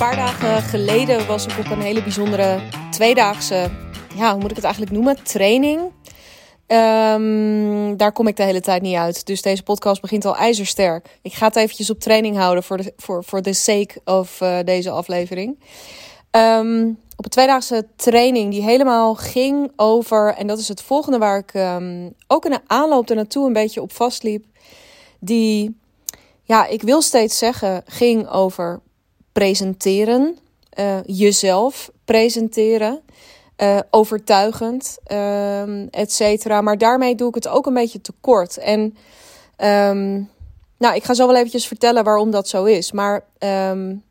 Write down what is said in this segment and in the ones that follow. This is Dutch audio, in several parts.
paar dagen geleden was ik op een hele bijzondere tweedaagse, ja, hoe moet ik het eigenlijk noemen? Training. Ehm, daar kom ik de hele tijd niet uit. Dus deze podcast begint al ijzersterk. Ik ga het eventjes op training houden voor de, voor, voor de sake of uh, deze aflevering. Ehm, op een tweedaagse training die helemaal ging over, en dat is het volgende waar ik um, ook in de aanloop ernaartoe een beetje op vastliep. Die, ja, ik wil steeds zeggen, ging over presenteren, uh, jezelf presenteren, uh, overtuigend, uh, et cetera. Maar daarmee doe ik het ook een beetje tekort. En um, nou, ik ga zo wel eventjes vertellen waarom dat zo is. Maar um,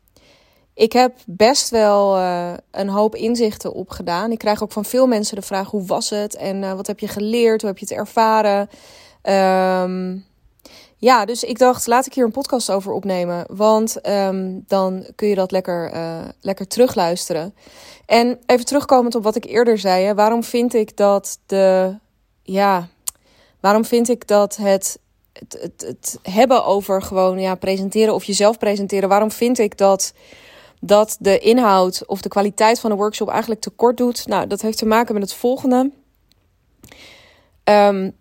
ik heb best wel uh, een hoop inzichten opgedaan. Ik krijg ook van veel mensen de vraag: hoe was het? En wat heb je geleerd? Hoe heb je het ervaren? Ja, dus ik dacht, laat ik hier een podcast over opnemen. Want um, dan kun je dat lekker, uh, lekker terugluisteren. En even terugkomend op wat ik eerder zei. Waarom vind ik dat de. Ja, waarom vind ik dat het. Het, het, het hebben over gewoon ja, presenteren of jezelf presenteren. Waarom vind ik dat dat de inhoud of de kwaliteit van de workshop eigenlijk tekort doet? Nou, dat heeft te maken met het volgende. Um,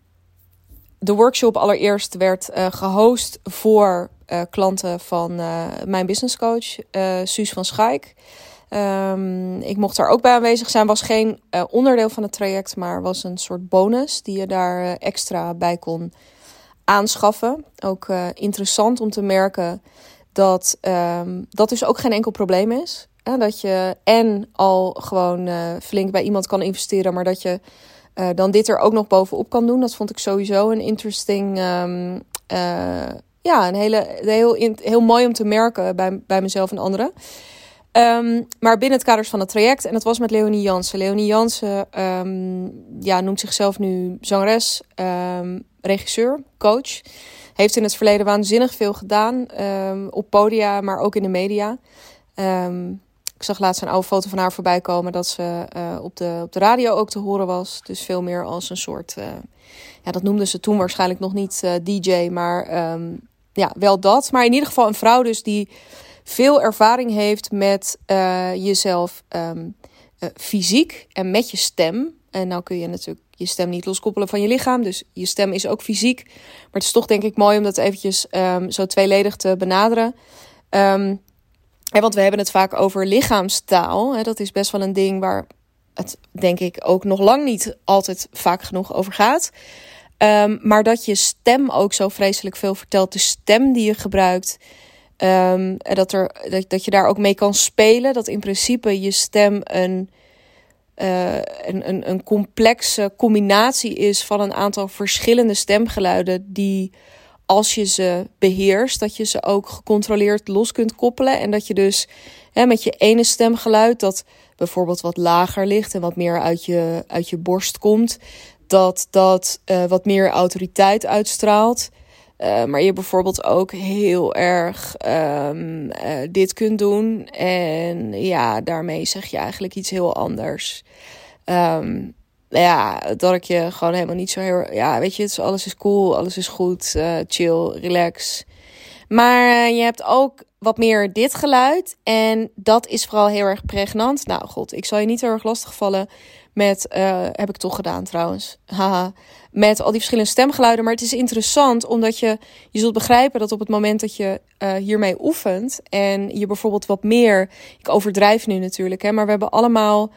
de workshop allereerst werd uh, gehost voor uh, klanten van uh, mijn business coach, Suus van Schaik. Um, ik mocht daar ook bij aanwezig zijn. Was geen onderdeel van het traject, maar was een soort bonus die je daar extra bij kon aanschaffen. Ook interessant om te merken dat um, dat dus ook geen enkel probleem is. dat je en al gewoon flink bij iemand kan investeren, maar dat je uh, dan dit er ook nog bovenop kan doen. Dat vond ik sowieso een interesting. Um, uh, ja, een hele, heel, heel mooi om te merken bij, bij mezelf en anderen. Um, maar binnen het kader van het traject. En dat was met Leonie Jansen. Leonie Jansen um, ja, noemt zichzelf nu zangeres, regisseur, coach. Heeft in het verleden waanzinnig veel gedaan. op podia, maar ook in de media. Ik zag laatst een oude foto van haar voorbij komen dat ze uh, op, de, op de radio ook te horen was. Dus veel meer als een soort, uh, ja, dat noemden ze toen waarschijnlijk nog niet uh, DJ, maar um, ja, wel dat. Maar in ieder geval een vrouw dus die veel ervaring heeft met jezelf um, fysiek en met je stem. En nou kun je natuurlijk je stem niet loskoppelen van je lichaam. Dus je stem is ook fysiek. Maar het is toch denk ik mooi om dat eventjes um, zo tweeledig te benaderen. Um, want we hebben het vaak over lichaamstaal. Hè, dat is best wel een ding waar het denk ik ook nog lang niet altijd vaak genoeg over gaat. Um, maar dat je stem ook zo vreselijk veel vertelt. De stem die je gebruikt. Um, dat, er, dat, dat je daar ook mee kan spelen. Dat in principe je stem een, uh, een, een, een complexe combinatie is van een aantal verschillende stemgeluiden. Die als je ze beheerst, dat je ze ook gecontroleerd los kunt koppelen. En dat je dus hè, met je ene stemgeluid, dat bijvoorbeeld wat lager ligt en wat meer uit je, uit je borst komt, dat dat uh, wat meer autoriteit uitstraalt. Uh, maar je bijvoorbeeld ook heel erg um, uh, dit kunt doen. En ja, daarmee zeg je eigenlijk iets heel anders. Um, ja, dat ik je gewoon helemaal niet zo heel. Ja, weet je, is, alles is cool, alles is goed, uh, chill, relax. Maar uh, je hebt ook wat meer dit geluid. En dat is vooral heel erg pregnant. Nou, god, ik zal je niet heel erg lastigvallen met. Uh, heb ik toch gedaan trouwens. Haha. Met al die verschillende stemgeluiden. Maar het is interessant omdat je. Je zult begrijpen dat op het moment dat je hiermee oefent. En je bijvoorbeeld wat meer. Ik overdrijf nu natuurlijk, hè, maar we hebben allemaal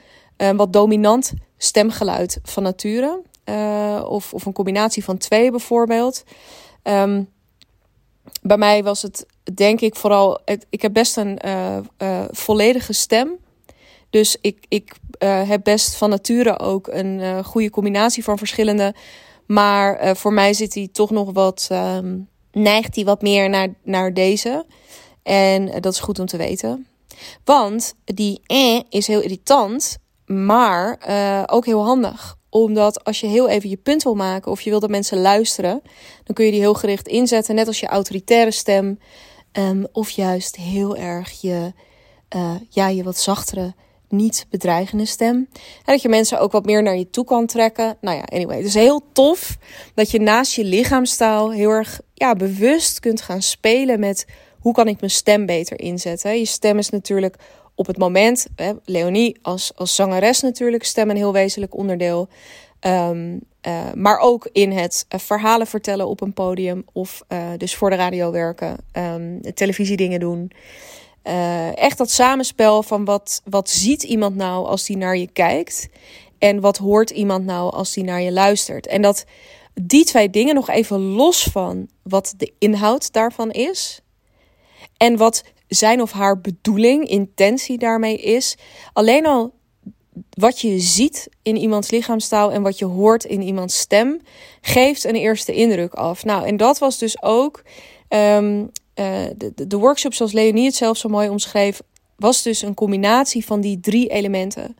wat dominant stemgeluid van nature. Uh, of, of een combinatie van twee bijvoorbeeld. Um, bij mij was het denk ik vooral. Ik heb best een uh, uh, volledige stem. Dus ik, ik heb best van nature ook een goede combinatie van verschillende. Maar voor mij zit hij toch nog wat. Um, neigt hij wat meer naar, naar deze. En dat is goed om te weten. Want die eh is heel irritant maar uh, ook heel handig. Omdat als je heel even je punt wil maken of je wil dat mensen luisteren, dan kun je die heel gericht inzetten. Net als je autoritaire stem. Um, of juist heel erg je, uh, ja, je wat zachtere, niet bedreigende stem. En dat je mensen ook wat meer naar je toe kan trekken. Nou ja, anyway. Het is heel tof dat je naast je lichaamstaal heel erg ja, bewust kunt gaan spelen met hoe kan ik mijn stem beter inzetten? Je stem is natuurlijk op het moment, hè, Leonie als, als zangeres natuurlijk, stem een heel wezenlijk onderdeel. Um, uh, maar ook in het uh, verhalen vertellen op een podium of uh, dus voor de radio werken, um, televisiedingen doen. echt dat samenspel van wat, wat ziet iemand nou als die naar je kijkt en wat hoort iemand nou als die naar je luistert. En dat die twee dingen nog even los van wat de inhoud daarvan is en wat zijn of haar bedoeling, intentie daarmee is. Alleen al wat je ziet in iemands lichaamstaal en wat je hoort in iemands stem, geeft een eerste indruk af. Nou, en dat was dus ook um, uh, de, de workshop, zoals Leonie het zelf zo mooi omschreef, was dus een combinatie van die drie elementen.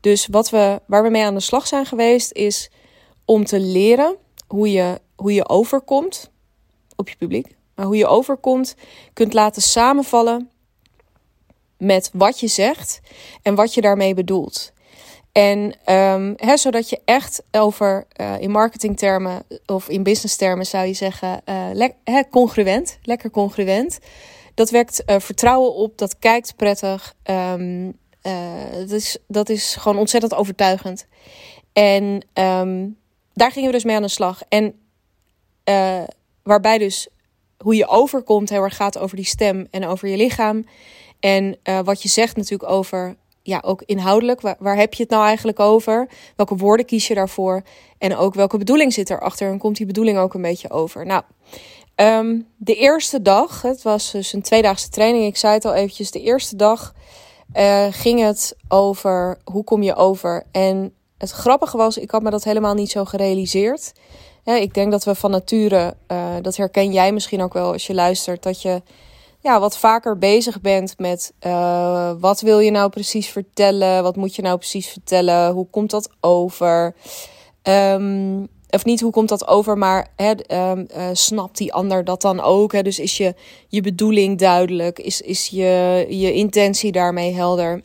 Dus wat we, waar we mee aan de slag zijn geweest, is om te leren hoe je, hoe je overkomt op je publiek. Maar hoe je overkomt kunt laten samenvallen met wat je zegt en wat je daarmee bedoelt. En um, zodat je echt over, uh, in marketingtermen of in businesstermen zou je zeggen, uh, congruent, lekker congruent. Dat wekt uh, vertrouwen op, dat kijkt prettig. Um, dat, is, dat is gewoon ontzettend overtuigend. En um, daar gingen we dus mee aan de slag. En waarbij dus hoe je overkomt heel erg gaat over die stem en over je lichaam. En uh, wat je zegt natuurlijk over, ja, ook inhoudelijk. Waar, heb je het nou eigenlijk over? Welke woorden kies je daarvoor? En ook welke bedoeling zit erachter? En komt die bedoeling ook een beetje over? Nou, um, de eerste dag, het was dus een tweedaagse training. Ik zei het al eventjes, de eerste dag uh, ging het over hoe kom je over? En het grappige was, ik had me dat helemaal niet zo gerealiseerd. Ik denk dat we van nature, uh, dat herken jij misschien ook wel als je luistert, dat je ja, wat vaker bezig bent met uh, wat wil je nou precies vertellen? Wat moet je nou precies vertellen? Hoe komt dat over? Um, of niet hoe komt dat over, maar um, uh, snapt die ander dat dan ook? Hè? Dus is je, je bedoeling duidelijk? Is, is je, je intentie daarmee helder?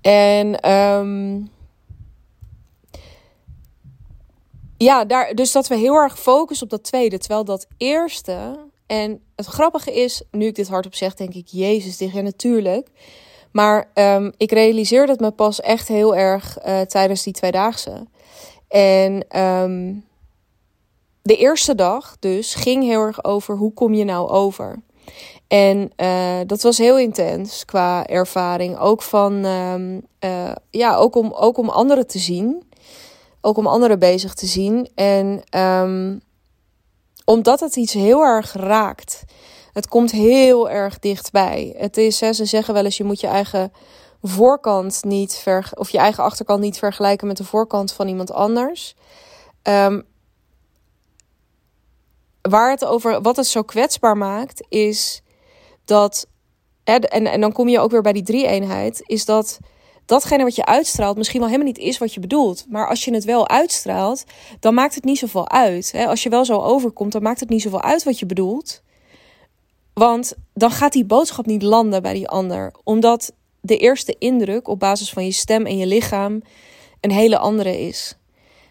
En um, ja, daar, dus dat we heel erg focussen op dat tweede. Terwijl dat eerste. En het grappige is, nu ik dit hardop zeg, denk ik, Jezus, dit ja natuurlijk. Maar um, ik realiseerde het me pas echt heel erg uh, tijdens die tweedaagse. En um, de eerste dag dus ging heel erg over hoe kom je nou over. En uh, dat was heel intens qua ervaring. Ook van, um, uh, ja, ook om, ook om anderen te zien. Ook om anderen bezig te zien. En um, omdat het iets heel erg raakt. Het komt heel erg dichtbij. Het is, ze zeggen wel eens, je moet je eigen voorkant niet ver, of je eigen achterkant niet vergelijken met de voorkant van iemand anders. Um, waar het over, wat het zo kwetsbaar maakt, is dat, en, en dan kom je ook weer bij die drie-eenheid, is dat datgene wat je uitstraalt misschien wel helemaal niet is wat je bedoelt. Maar als je het wel uitstraalt, dan maakt het niet zoveel uit. Als je wel zo overkomt, dan maakt het niet zoveel uit wat je bedoelt. Want dan gaat die boodschap niet landen bij die ander. Omdat de eerste indruk op basis van je stem en je lichaam een hele andere is.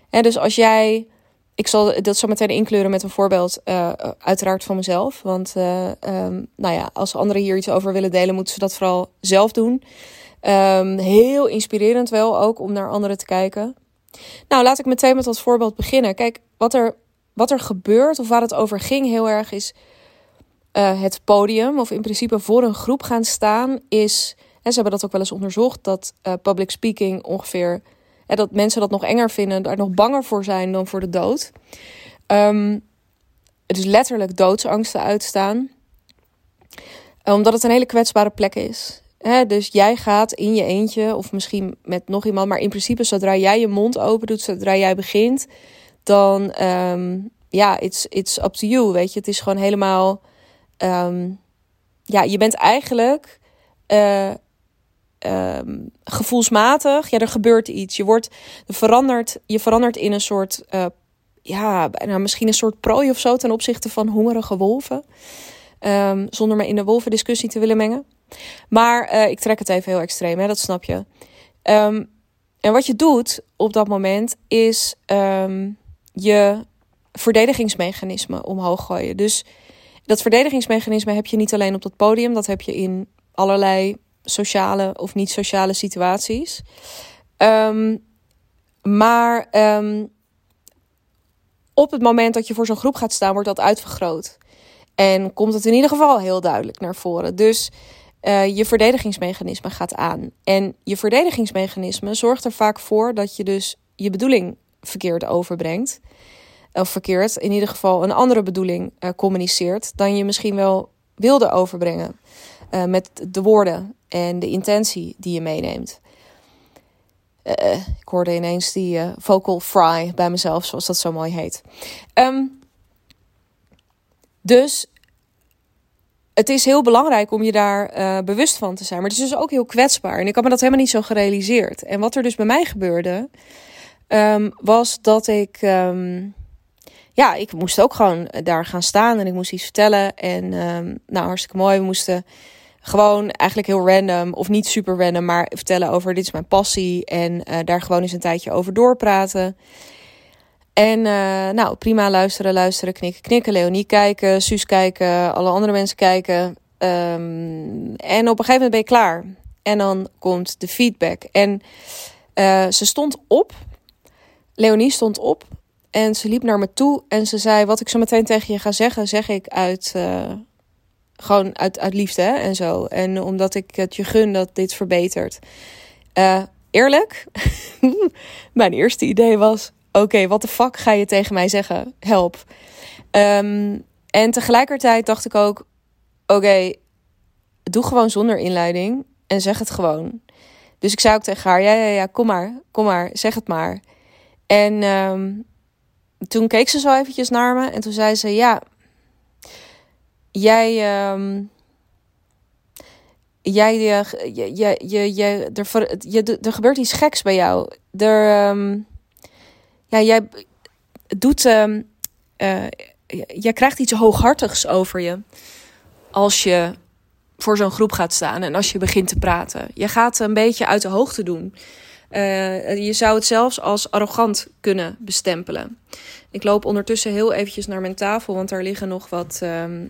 dus als jij. Ik zal dat zo meteen inkleuren met een voorbeeld, uh, uiteraard van mezelf. Want uh, um, nou ja, als anderen hier iets over willen delen, moeten ze dat vooral zelf doen. Um, heel inspirerend wel ook om naar anderen te kijken. Nou, laat ik meteen met dat voorbeeld beginnen. Kijk, wat er, wat er gebeurt of waar het over ging heel erg is uh, het podium. Of in principe voor een groep gaan staan is... En ze hebben dat ook wel eens onderzocht, dat uh, public speaking ongeveer... En dat mensen dat nog enger vinden, daar nog banger voor zijn dan voor de dood. Um, het is letterlijk doodsangsten uitstaan. Omdat het een hele kwetsbare plek is dus jij gaat in je eentje, of misschien met nog iemand, maar in principe zodra jij je mond open doet, zodra jij begint, dan um, ja, it's, it's up to you. Weet je, het is gewoon helemaal. Um, ja, je bent eigenlijk uh, um, gevoelsmatig. Ja, er gebeurt iets. Je wordt veranderd, je verandert in een soort. Uh, ja, misschien een soort prooi of zo ten opzichte van hongerige wolven. Zonder me in de wolvendiscussie te willen mengen. Maar uh, ik trek het even heel extreem, hè, dat snap je. Um, en wat je doet op dat moment is um, je verdedigingsmechanisme omhoog gooien. Dus dat verdedigingsmechanisme heb je niet alleen op dat podium, dat heb je in allerlei sociale of niet sociale situaties. Ehm, maar ehm, op het moment dat je voor zo'n groep gaat staan, wordt dat uitvergroot. En komt het in ieder geval heel duidelijk naar voren. Dus uh, je verdedigingsmechanisme gaat aan. En je verdedigingsmechanisme zorgt er vaak voor dat je dus je bedoeling verkeerd overbrengt. Of verkeerd, in ieder geval een andere bedoeling uh, communiceert dan je misschien wel wilde overbrengen. Uh, met de woorden en de intentie die je meeneemt. ik hoorde ineens die vocal fry bij mezelf, zoals dat zo mooi heet. Um, dus het is heel belangrijk om je daar uh, bewust van te zijn. Maar het is dus ook heel kwetsbaar. En ik had me dat helemaal niet zo gerealiseerd. En wat er dus bij mij gebeurde, um, was dat ik. Um, ja, ik moest ook gewoon daar gaan staan en ik moest iets vertellen. En um, nou, hartstikke mooi. We moesten gewoon eigenlijk heel random, of niet super random, maar vertellen over dit is mijn passie. En uh, daar gewoon eens een tijdje over doorpraten. En uh, nou, prima luisteren, luisteren, knikken, knikken. Leonie kijken, Suus kijken, alle andere mensen kijken. Um, en op een gegeven moment ben je klaar. En dan komt de feedback. En uh, ze stond op. Leonie stond op. En ze liep naar me toe. En ze zei: Wat ik zo meteen tegen je ga zeggen, zeg ik uit. Uh, gewoon uit, uit liefde hè, en zo. En omdat ik het je gun dat dit verbetert. Eerlijk, mijn eerste idee was: oké, wat de fuck ga je tegen mij zeggen? Help. Um, en tegelijkertijd dacht ik ook, oké, doe gewoon zonder inleiding en zeg het gewoon. Dus ik zei ook tegen haar, ja, ja, ja, kom maar, kom maar, zeg het maar. En um, toen keek ze zo eventjes naar me en toen zei ze, ja, jij... Um, jij, je, je, je, je, er, je, er gebeurt iets geks bij jou. Er, ja, jij doet. Uh, uh, jij krijgt iets hooghartigs over je. Als je voor zo'n groep gaat staan en als je begint te praten. Je gaat een beetje uit de hoogte doen. Uh, je zou het zelfs als arrogant kunnen bestempelen. Ik loop ondertussen heel eventjes naar mijn tafel, want daar liggen nog wat. Uh, uh,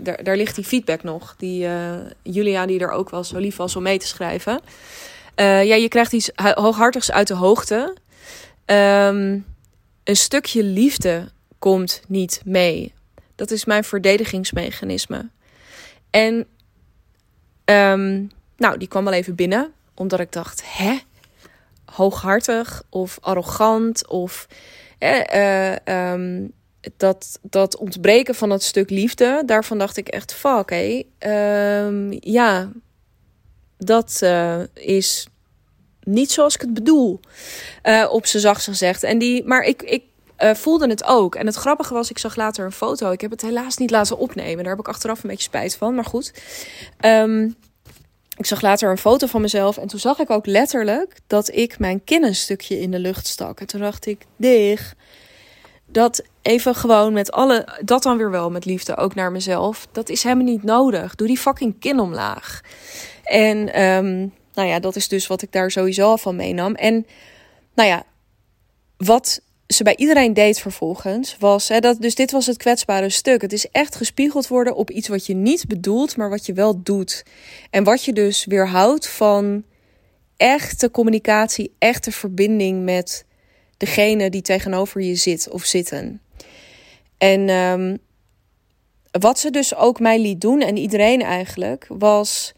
daar, daar ligt die feedback nog. Die Julia, die er ook wel zo lief was om mee te schrijven. ja, je krijgt iets hooghartigs uit de hoogte. Um, een stukje liefde komt niet mee. Dat is mijn verdedigingsmechanisme. En um, nou, die kwam wel even binnen, omdat ik dacht, hè? Hooghartig of arrogant of eh, uh, dat, dat ontbreken van dat stuk liefde, daarvan dacht ik echt, fuck, hé. Ja, dat uh, is niet zoals ik het bedoel. Uh, op z'n zacht gezegd. En die, maar ik, ik uh, voelde het ook. En het grappige was, ik zag later een foto. Ik heb het helaas niet laten opnemen. Daar heb ik achteraf een beetje spijt van. Maar goed. Um, ik zag later een foto van mezelf. En toen zag ik ook letterlijk dat ik mijn kin een stukje in de lucht stak. En toen dacht ik, dig. Dat even gewoon met alle. Dat dan weer wel met liefde, ook naar mezelf. Dat is helemaal niet nodig. Doe die fucking kin omlaag. En um, nou ja, dat is dus wat ik daar sowieso al van meenam. En nou ja, wat ze bij iedereen deed vervolgens was, hè, dat, dus dit was het kwetsbare stuk. Het is echt gespiegeld worden op iets wat je niet bedoelt, maar wat je wel doet. En wat je dus weerhoudt van echte communicatie, echte verbinding met degene die tegenover je zit of zitten. En um, wat ze dus ook mij liet doen, en iedereen eigenlijk, was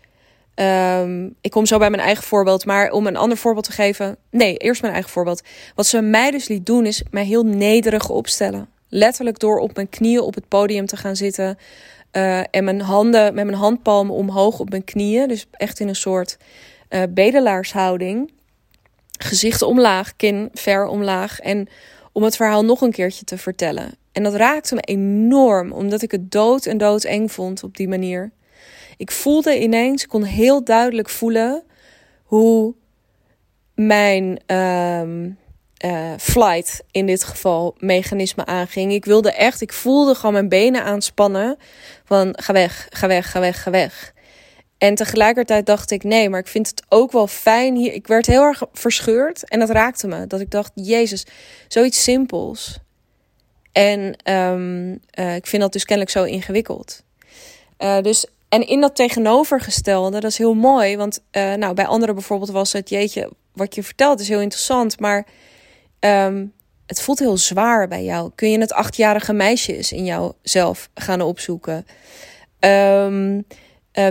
Um, ik kom zo bij mijn eigen voorbeeld, maar om een ander voorbeeld te geven. Nee, eerst mijn eigen voorbeeld. Wat ze mij dus liet doen, is mij heel nederig opstellen. Letterlijk door op mijn knieën op het podium te gaan zitten. Uh, en mijn handen met mijn handpalmen omhoog op mijn knieën. Dus echt in een soort uh, bedelaarshouding. Gezicht omlaag, kin ver omlaag. En om het verhaal nog een keertje te vertellen. En dat raakte me enorm, omdat ik het dood en dood eng vond op die manier. Ik voelde ineens, ik kon heel duidelijk voelen hoe mijn um, uh, flight in dit geval mechanisme aanging. Ik wilde echt, ik voelde gewoon mijn benen aanspannen van ga weg, ga weg, ga weg, ga weg. En tegelijkertijd dacht ik, nee, maar ik vind het ook wel fijn hier. Ik werd heel erg verscheurd en dat raakte me. Dat ik dacht, Jezus, zoiets simpels. En ehm, eh, ik vind dat dus kennelijk zo ingewikkeld. Uh, dus, en in dat tegenovergestelde, dat is heel mooi. Want uh, nou, bij anderen bijvoorbeeld was het, jeetje, wat je vertelt is heel interessant. Maar um, het voelt heel zwaar bij jou. Kun je het achtjarige meisje eens in jouzelf gaan opzoeken? Um,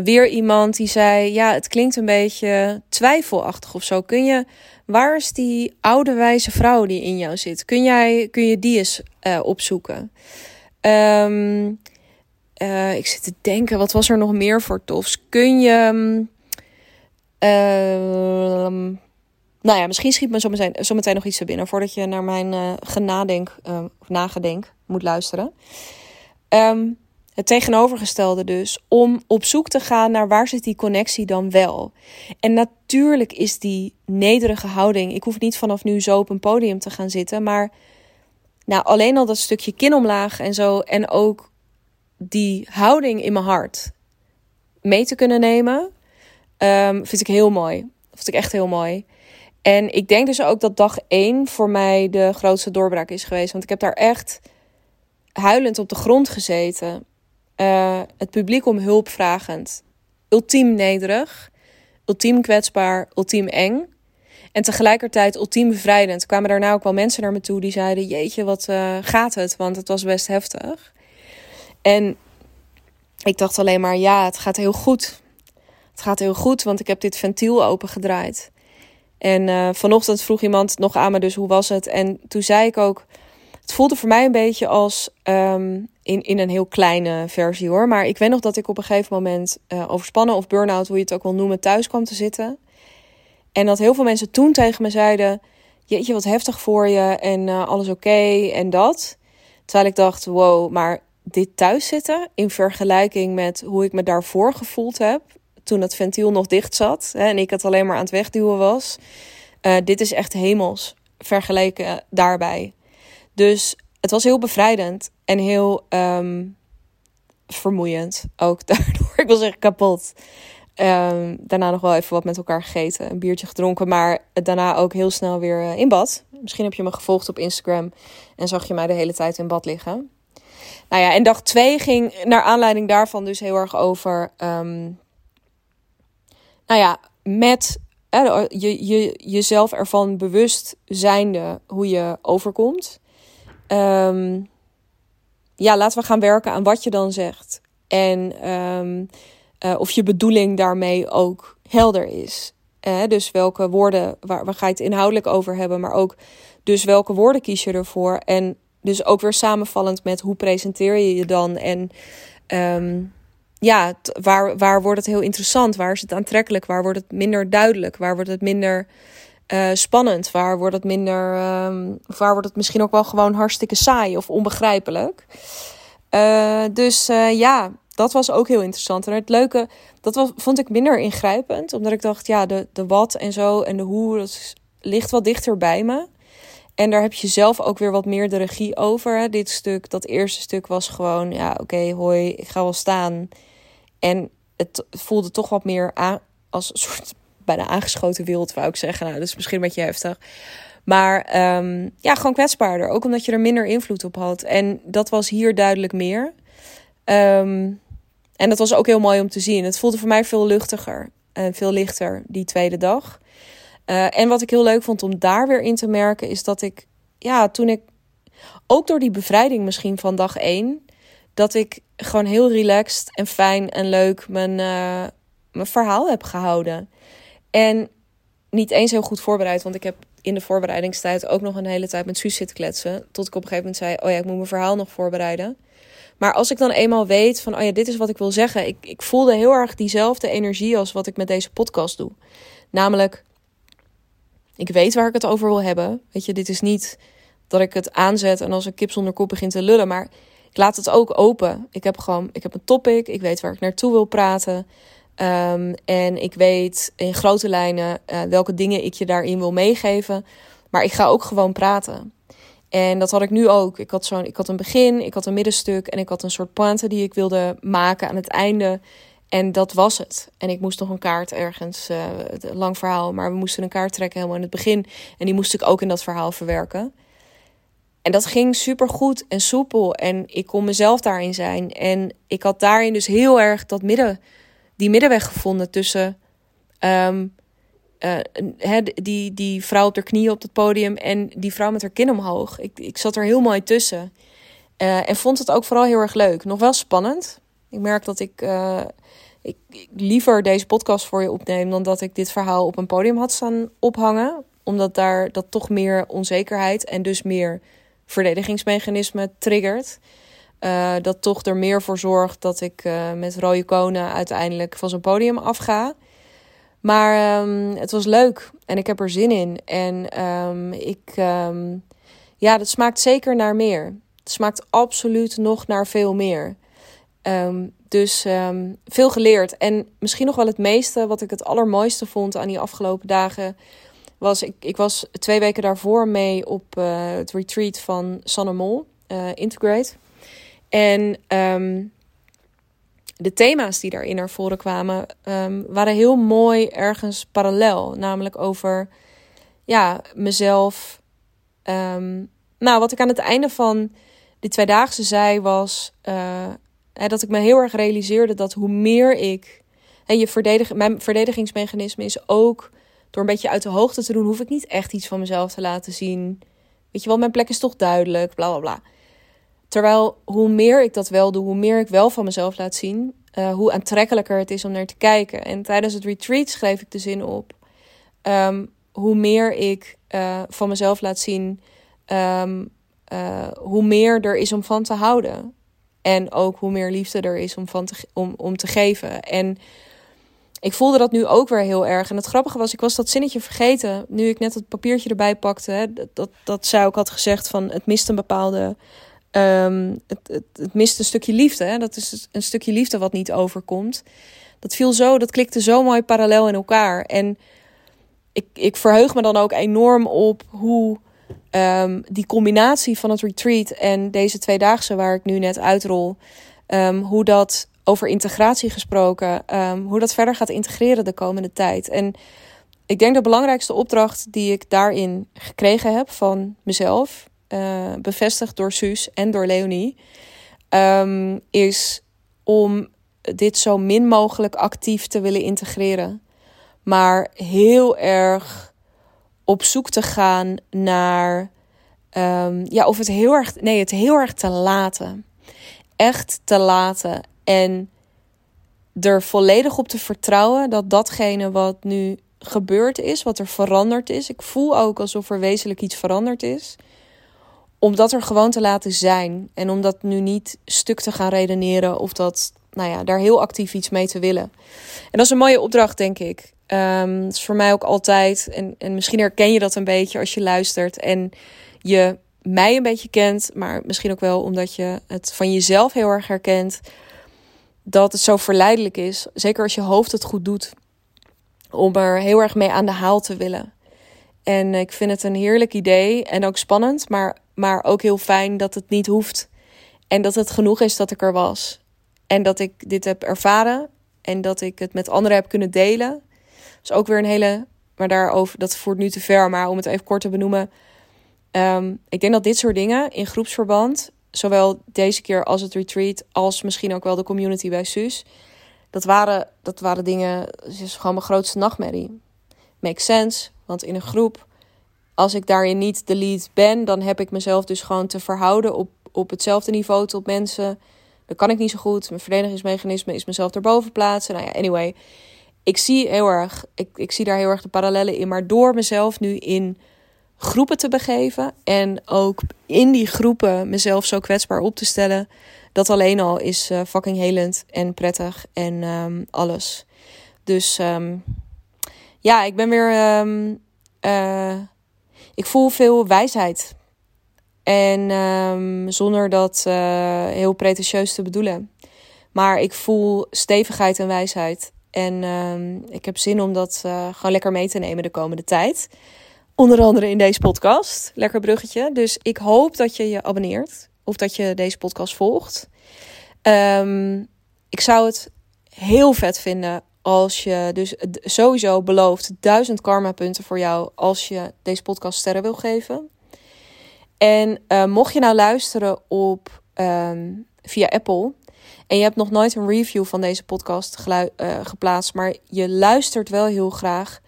weer iemand die zei: Ja, het klinkt een beetje twijfelachtig of zo. Kun je, waar is die oude wijze vrouw die in jou zit? Kun, jij, kun je die eens uh, opzoeken? Um, uh, ik zit te denken, wat was er nog meer voor tofs? Kun je. Um, nou ja, misschien schiet me zometeen, zometeen nog iets te binnen voordat je naar mijn uh, genadenk of nagedenk moet luisteren. Um, het tegenovergestelde dus, om op zoek te gaan naar waar zit die connectie dan wel. En natuurlijk is die nederige houding, ik hoef niet vanaf nu zo op een podium te gaan zitten, maar nou, alleen al dat stukje kin omlaag en zo, en ook die houding in mijn hart mee te kunnen nemen, um, vind ik heel mooi. Vind ik echt heel mooi. En ik denk dus ook dat dag één voor mij de grootste doorbraak is geweest. Want ik heb daar echt huilend op de grond gezeten. Uh, het publiek om hulp vragend. Ultiem nederig, ultiem kwetsbaar, ultiem eng. En tegelijkertijd ultiem bevrijdend. kwamen daarna ook wel mensen naar me toe die zeiden: Jeetje, wat uh, gaat het? Want het was best heftig. En ik dacht alleen maar: Ja, het gaat heel goed. Het gaat heel goed, want ik heb dit ventiel opengedraaid. En uh, vanochtend vroeg iemand nog aan me, dus hoe was het? En toen zei ik ook: Het voelde voor mij een beetje als um, in, in een heel kleine versie hoor. Maar ik weet nog dat ik op een gegeven moment uh, overspannen of burn-out, hoe je het ook wil noemen, thuis kwam te zitten. En dat heel veel mensen toen tegen me zeiden: Jeetje, wat heftig voor je en uh, alles oké en dat. Terwijl ik dacht: Wow, maar dit thuis zitten in vergelijking met hoe ik me daarvoor gevoeld heb. Toen het ventiel nog dicht zat hè, en ik het alleen maar aan het wegduwen was. Uh, dit is echt hemels vergeleken daarbij. Dus het was heel bevrijdend en heel um, vermoeiend. Ook daardoor, ik wil zeggen kapot. Um, daarna nog wel even wat met elkaar gegeten, een biertje gedronken, maar daarna ook heel snel weer uh, in bad. Misschien heb je me gevolgd op Instagram en zag je mij de hele tijd in bad liggen. Nou ja, en dag twee ging naar aanleiding daarvan dus heel erg over. Um, nou ja, met eh, je, je, jezelf ervan bewust zijnde hoe je overkomt. Um, ja, laten we gaan werken aan wat je dan zegt. En um, uh, of je bedoeling daarmee ook helder is. Dus welke woorden, waar, waar ga je het inhoudelijk over hebben, maar ook dus welke woorden kies je ervoor. En dus ook weer samenvallend met hoe presenteer je je dan. En um, ja, waar, waar wordt het heel interessant? Waar is het aantrekkelijk? Waar wordt het minder duidelijk? Waar wordt het minder uh, spannend? Waar wordt het minder. Um, waar wordt het misschien ook wel gewoon hartstikke saai of onbegrijpelijk? Uh, dus uh, ja, dat was ook heel interessant. En het leuke, dat was, vond ik minder ingrijpend. Omdat ik dacht, ja, de, de wat en zo en de hoe, dat ligt wat dichter bij me. En daar heb je zelf ook weer wat meer de regie over. Dit stuk, dat eerste stuk was gewoon, ja, oké, hoi, ik ga wel staan. En het voelde toch wat meer aan, als een soort bijna aangeschoten wild, wou ik zeggen. Nou, dat is misschien een beetje heftig. Maar um, ja, gewoon kwetsbaarder. Ook omdat je er minder invloed op had. En dat was hier duidelijk meer. Um, en dat was ook heel mooi om te zien. Het voelde voor mij veel luchtiger en veel lichter die tweede dag. Uh, en wat ik heel leuk vond om daar weer in te merken, is dat ik, ja, toen ik ook door die bevrijding misschien van dag één, dat ik gewoon heel relaxed en fijn en leuk mijn, uh, mijn verhaal heb gehouden. En niet eens heel goed voorbereid, want ik heb in de voorbereidingstijd ook nog een hele tijd met Suus zitten kletsen. Tot ik op een gegeven moment zei: Oh ja, ik moet mijn verhaal nog voorbereiden. Maar als ik dan eenmaal weet van: Oh ja, dit is wat ik wil zeggen. Ik, ik voelde heel erg diezelfde energie als wat ik met deze podcast doe. Namelijk, ik weet waar ik het over wil hebben. Weet je, dit is niet dat ik het aanzet en als een kip zonder kop begin te lullen. Maar ik laat het ook open. Ik heb gewoon, ik heb een topic. Ik weet waar ik naartoe wil praten. Um, en ik weet in grote lijnen uh, welke dingen ik je daarin wil meegeven. Maar ik ga ook gewoon praten. En dat had ik nu ook. Ik had, zo'n, ik had een begin, ik had een middenstuk en ik had een soort pointe die ik wilde maken aan het einde. En dat was het. En ik moest nog een kaart ergens, uh, lang verhaal, maar we moesten een kaart trekken helemaal in het begin. En die moest ik ook in dat verhaal verwerken. En dat ging super goed en soepel. En ik kon mezelf daarin zijn. En ik had daarin dus heel erg dat midden, die middenweg gevonden tussen ehm, uh, die, die vrouw op haar knieën op het podium en die vrouw met haar kin omhoog. Ik, ik zat er heel mooi tussen. Uh, en vond het ook vooral heel erg leuk. Nog wel spannend. Ik merk dat ik, ik, liever deze podcast voor je opneem dan dat ik dit verhaal op een podium had staan ophangen. Omdat daar dat toch meer onzekerheid en dus meer verdedigingsmechanismen triggert. Uh, dat toch er meer voor zorgt dat ik met rode konen uiteindelijk van zo'n podium afga. Maar um, het was leuk en ik heb er zin in. En um, ik, um, ja, dat smaakt zeker naar meer. Het smaakt absoluut nog naar veel meer. Dus veel geleerd. En misschien nog wel het meeste, wat ik het allermooiste vond aan die afgelopen dagen, was ik, ik was twee weken daarvoor mee op uh, het retreat van Sanne Mol, uh, Integrate. En de thema's die daarin naar voren kwamen, waren heel mooi ergens parallel. Namelijk over ja, mezelf. Nou, wat ik aan het einde van die tweedaagse zei was uh, dat ik me heel erg realiseerde dat hoe meer ik. En je verdedig, mijn verdedigingsmechanisme is ook door een beetje uit de hoogte te doen, hoef ik niet echt iets van mezelf te laten zien. Weet je wel, mijn plek is toch duidelijk, bla bla bla. Terwijl hoe meer ik dat wel doe, hoe meer ik wel van mezelf laat zien, uh, hoe aantrekkelijker het is om naar te kijken. En tijdens het retreat schreef ik de zin op. Um, hoe meer ik uh, van mezelf laat zien, um, uh, hoe meer er is om van te houden. En ook hoe meer liefde er is om, van te, om, om te geven. En ik voelde dat nu ook weer heel erg. En het grappige was, ik was dat zinnetje vergeten. Nu ik net het papiertje erbij pakte. Hè, dat, dat, dat zij ook had gezegd van het mist een bepaalde Um, het, het, het, mist een stukje liefde. Hè? Dat is een stukje liefde wat niet overkomt. Dat viel zo, dat klikte zo mooi parallel in elkaar. En ik, ik verheug me dan ook enorm op hoe um, die combinatie van het retreat en deze tweedaagse waar ik nu net uitrol, um, hoe dat over integratie gesproken, hoe dat verder gaat integreren de komende tijd. En ik denk de belangrijkste opdracht die ik daarin gekregen heb van mezelf, uh, bevestigd door Suus en door Leonie, is om dit zo min mogelijk actief te willen integreren. Maar heel erg op zoek te gaan naar. Um, ja, of het heel erg. Nee, het heel erg te laten. Echt te laten. En er volledig op te vertrouwen dat datgene wat nu gebeurd is, wat er veranderd is. Ik voel ook alsof er wezenlijk iets veranderd is om dat er gewoon te laten zijn. En om dat nu niet stuk te gaan redeneren of dat, nou ja, daar heel actief iets mee te willen. En dat is een mooie opdracht, denk ik. Um, is voor mij ook altijd. En, en misschien herken je dat een beetje als je luistert. En je mij een beetje kent, maar misschien ook wel omdat je het van jezelf heel erg herkent. Dat het zo verleidelijk is, zeker als je hoofd het goed doet, om er heel erg mee aan de haal te willen. En ik vind het een heerlijk idee en ook spannend, maar maar ook heel fijn dat het niet hoeft. En dat het genoeg is dat ik er was. En dat ik dit heb ervaren. En dat ik het met anderen heb kunnen delen. Is ook weer een hele. Maar daarover, dat voert nu te ver. Maar om het even kort te benoemen. Um, ik denk dat dit soort dingen in groepsverband. Zowel deze keer als het retreat. Als misschien ook wel de community bij Suus. Dat waren, dat waren dingen. Het is gewoon mijn grootste nachtmerrie. Makes sense. Want in een groep als ik daarin niet de lead ben, dan heb ik mezelf dus gewoon te verhouden op, op hetzelfde niveau tot mensen. Dat kan ik niet zo goed. Mijn verdedigingsmechanisme is mezelf erboven plaatsen. Nou ja, anyway. Ik zie heel erg, ik, ik zie daar heel erg de parallellen in. Maar door mezelf nu in groepen te begeven en ook in die groepen mezelf zo kwetsbaar op te stellen, dat alleen al is uh, fucking helend en prettig en um, alles. Dus um, ja, ik ben weer um, uh, ik voel veel wijsheid. En zonder dat uh, heel pretentieus te bedoelen. Maar ik voel stevigheid en wijsheid. En um, ik heb zin om dat uh, gewoon lekker mee te nemen de komende tijd. Onder andere in deze podcast. Lekker bruggetje. Dus ik hoop dat je je abonneert. Of dat je deze podcast volgt. Um, ik zou het heel vet vinden als je dus sowieso belooft duizend karma punten voor jou als je deze podcast sterren wil geven. En uh, mocht je nou luisteren op um, via Apple en je hebt nog nooit een review van deze podcast uh, geplaatst, maar je luistert wel heel graag,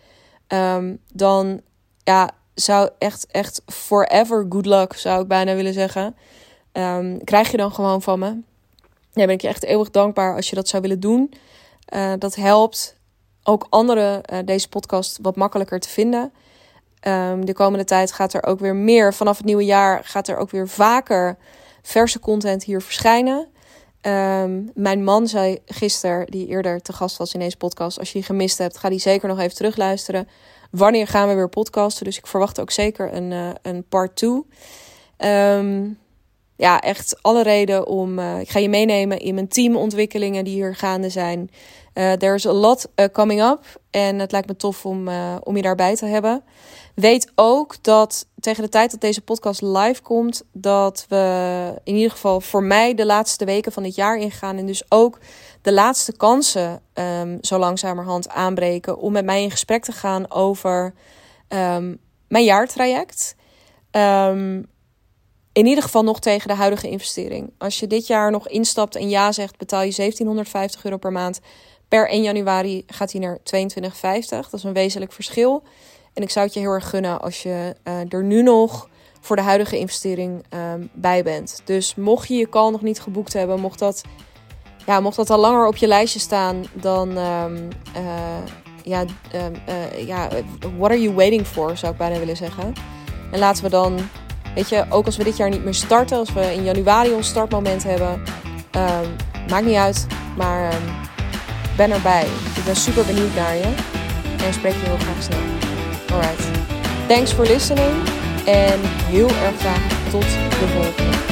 um, dan ja, zou echt, echt forever good luck, zou ik bijna willen zeggen. Um, krijg je dan gewoon van me. Ja, ben ik je echt eeuwig dankbaar als je dat zou willen doen. Uh, dat helpt ook anderen uh, deze podcast wat makkelijker te vinden. Um, de komende tijd gaat er ook weer meer, vanaf het nieuwe jaar gaat er ook weer vaker verse content hier verschijnen. Um, mijn man zei gisteren, die eerder te gast was in deze podcast, als je die gemist hebt, ga die zeker nog even terugluisteren. Wanneer gaan we weer podcasten? Dus ik verwacht ook zeker een, uh, een part 2. Um, ja, echt alle reden om. Uh, ik ga je meenemen in mijn teamontwikkelingen die hier gaande zijn. Uh, there's a lot coming up. En het lijkt me tof om, om je daarbij te hebben. Weet ook dat tegen de tijd dat deze podcast live komt, dat we in ieder geval voor mij de laatste weken van dit jaar ingaan. En dus ook de laatste kansen um, zo langzamerhand aanbreken om met mij in gesprek te gaan over um, mijn jaartraject. Um, in ieder geval nog tegen de huidige investering. Als je dit jaar nog instapt en ja zegt, betaal je 1750 euro per maand. Per 1 januari gaat hij naar 22,50. Dat is een wezenlijk verschil. En ik zou het je heel erg gunnen als je uh, er nu nog voor de huidige investering um, bij bent. Dus mocht je je call nog niet geboekt hebben, mocht dat, ja, mocht dat al langer op je lijstje staan, dan um, uh, ja, um, uh, ja, what are you waiting for, zou ik bijna willen zeggen. En laten we dan Weet je, ook als we dit jaar niet meer starten, als we in januari ons startmoment hebben, maakt niet uit. Maar ben erbij. Ik ben super benieuwd naar je. En spreek je heel graag snel. Alright. Thanks for listening. En heel erg graag tot de volgende.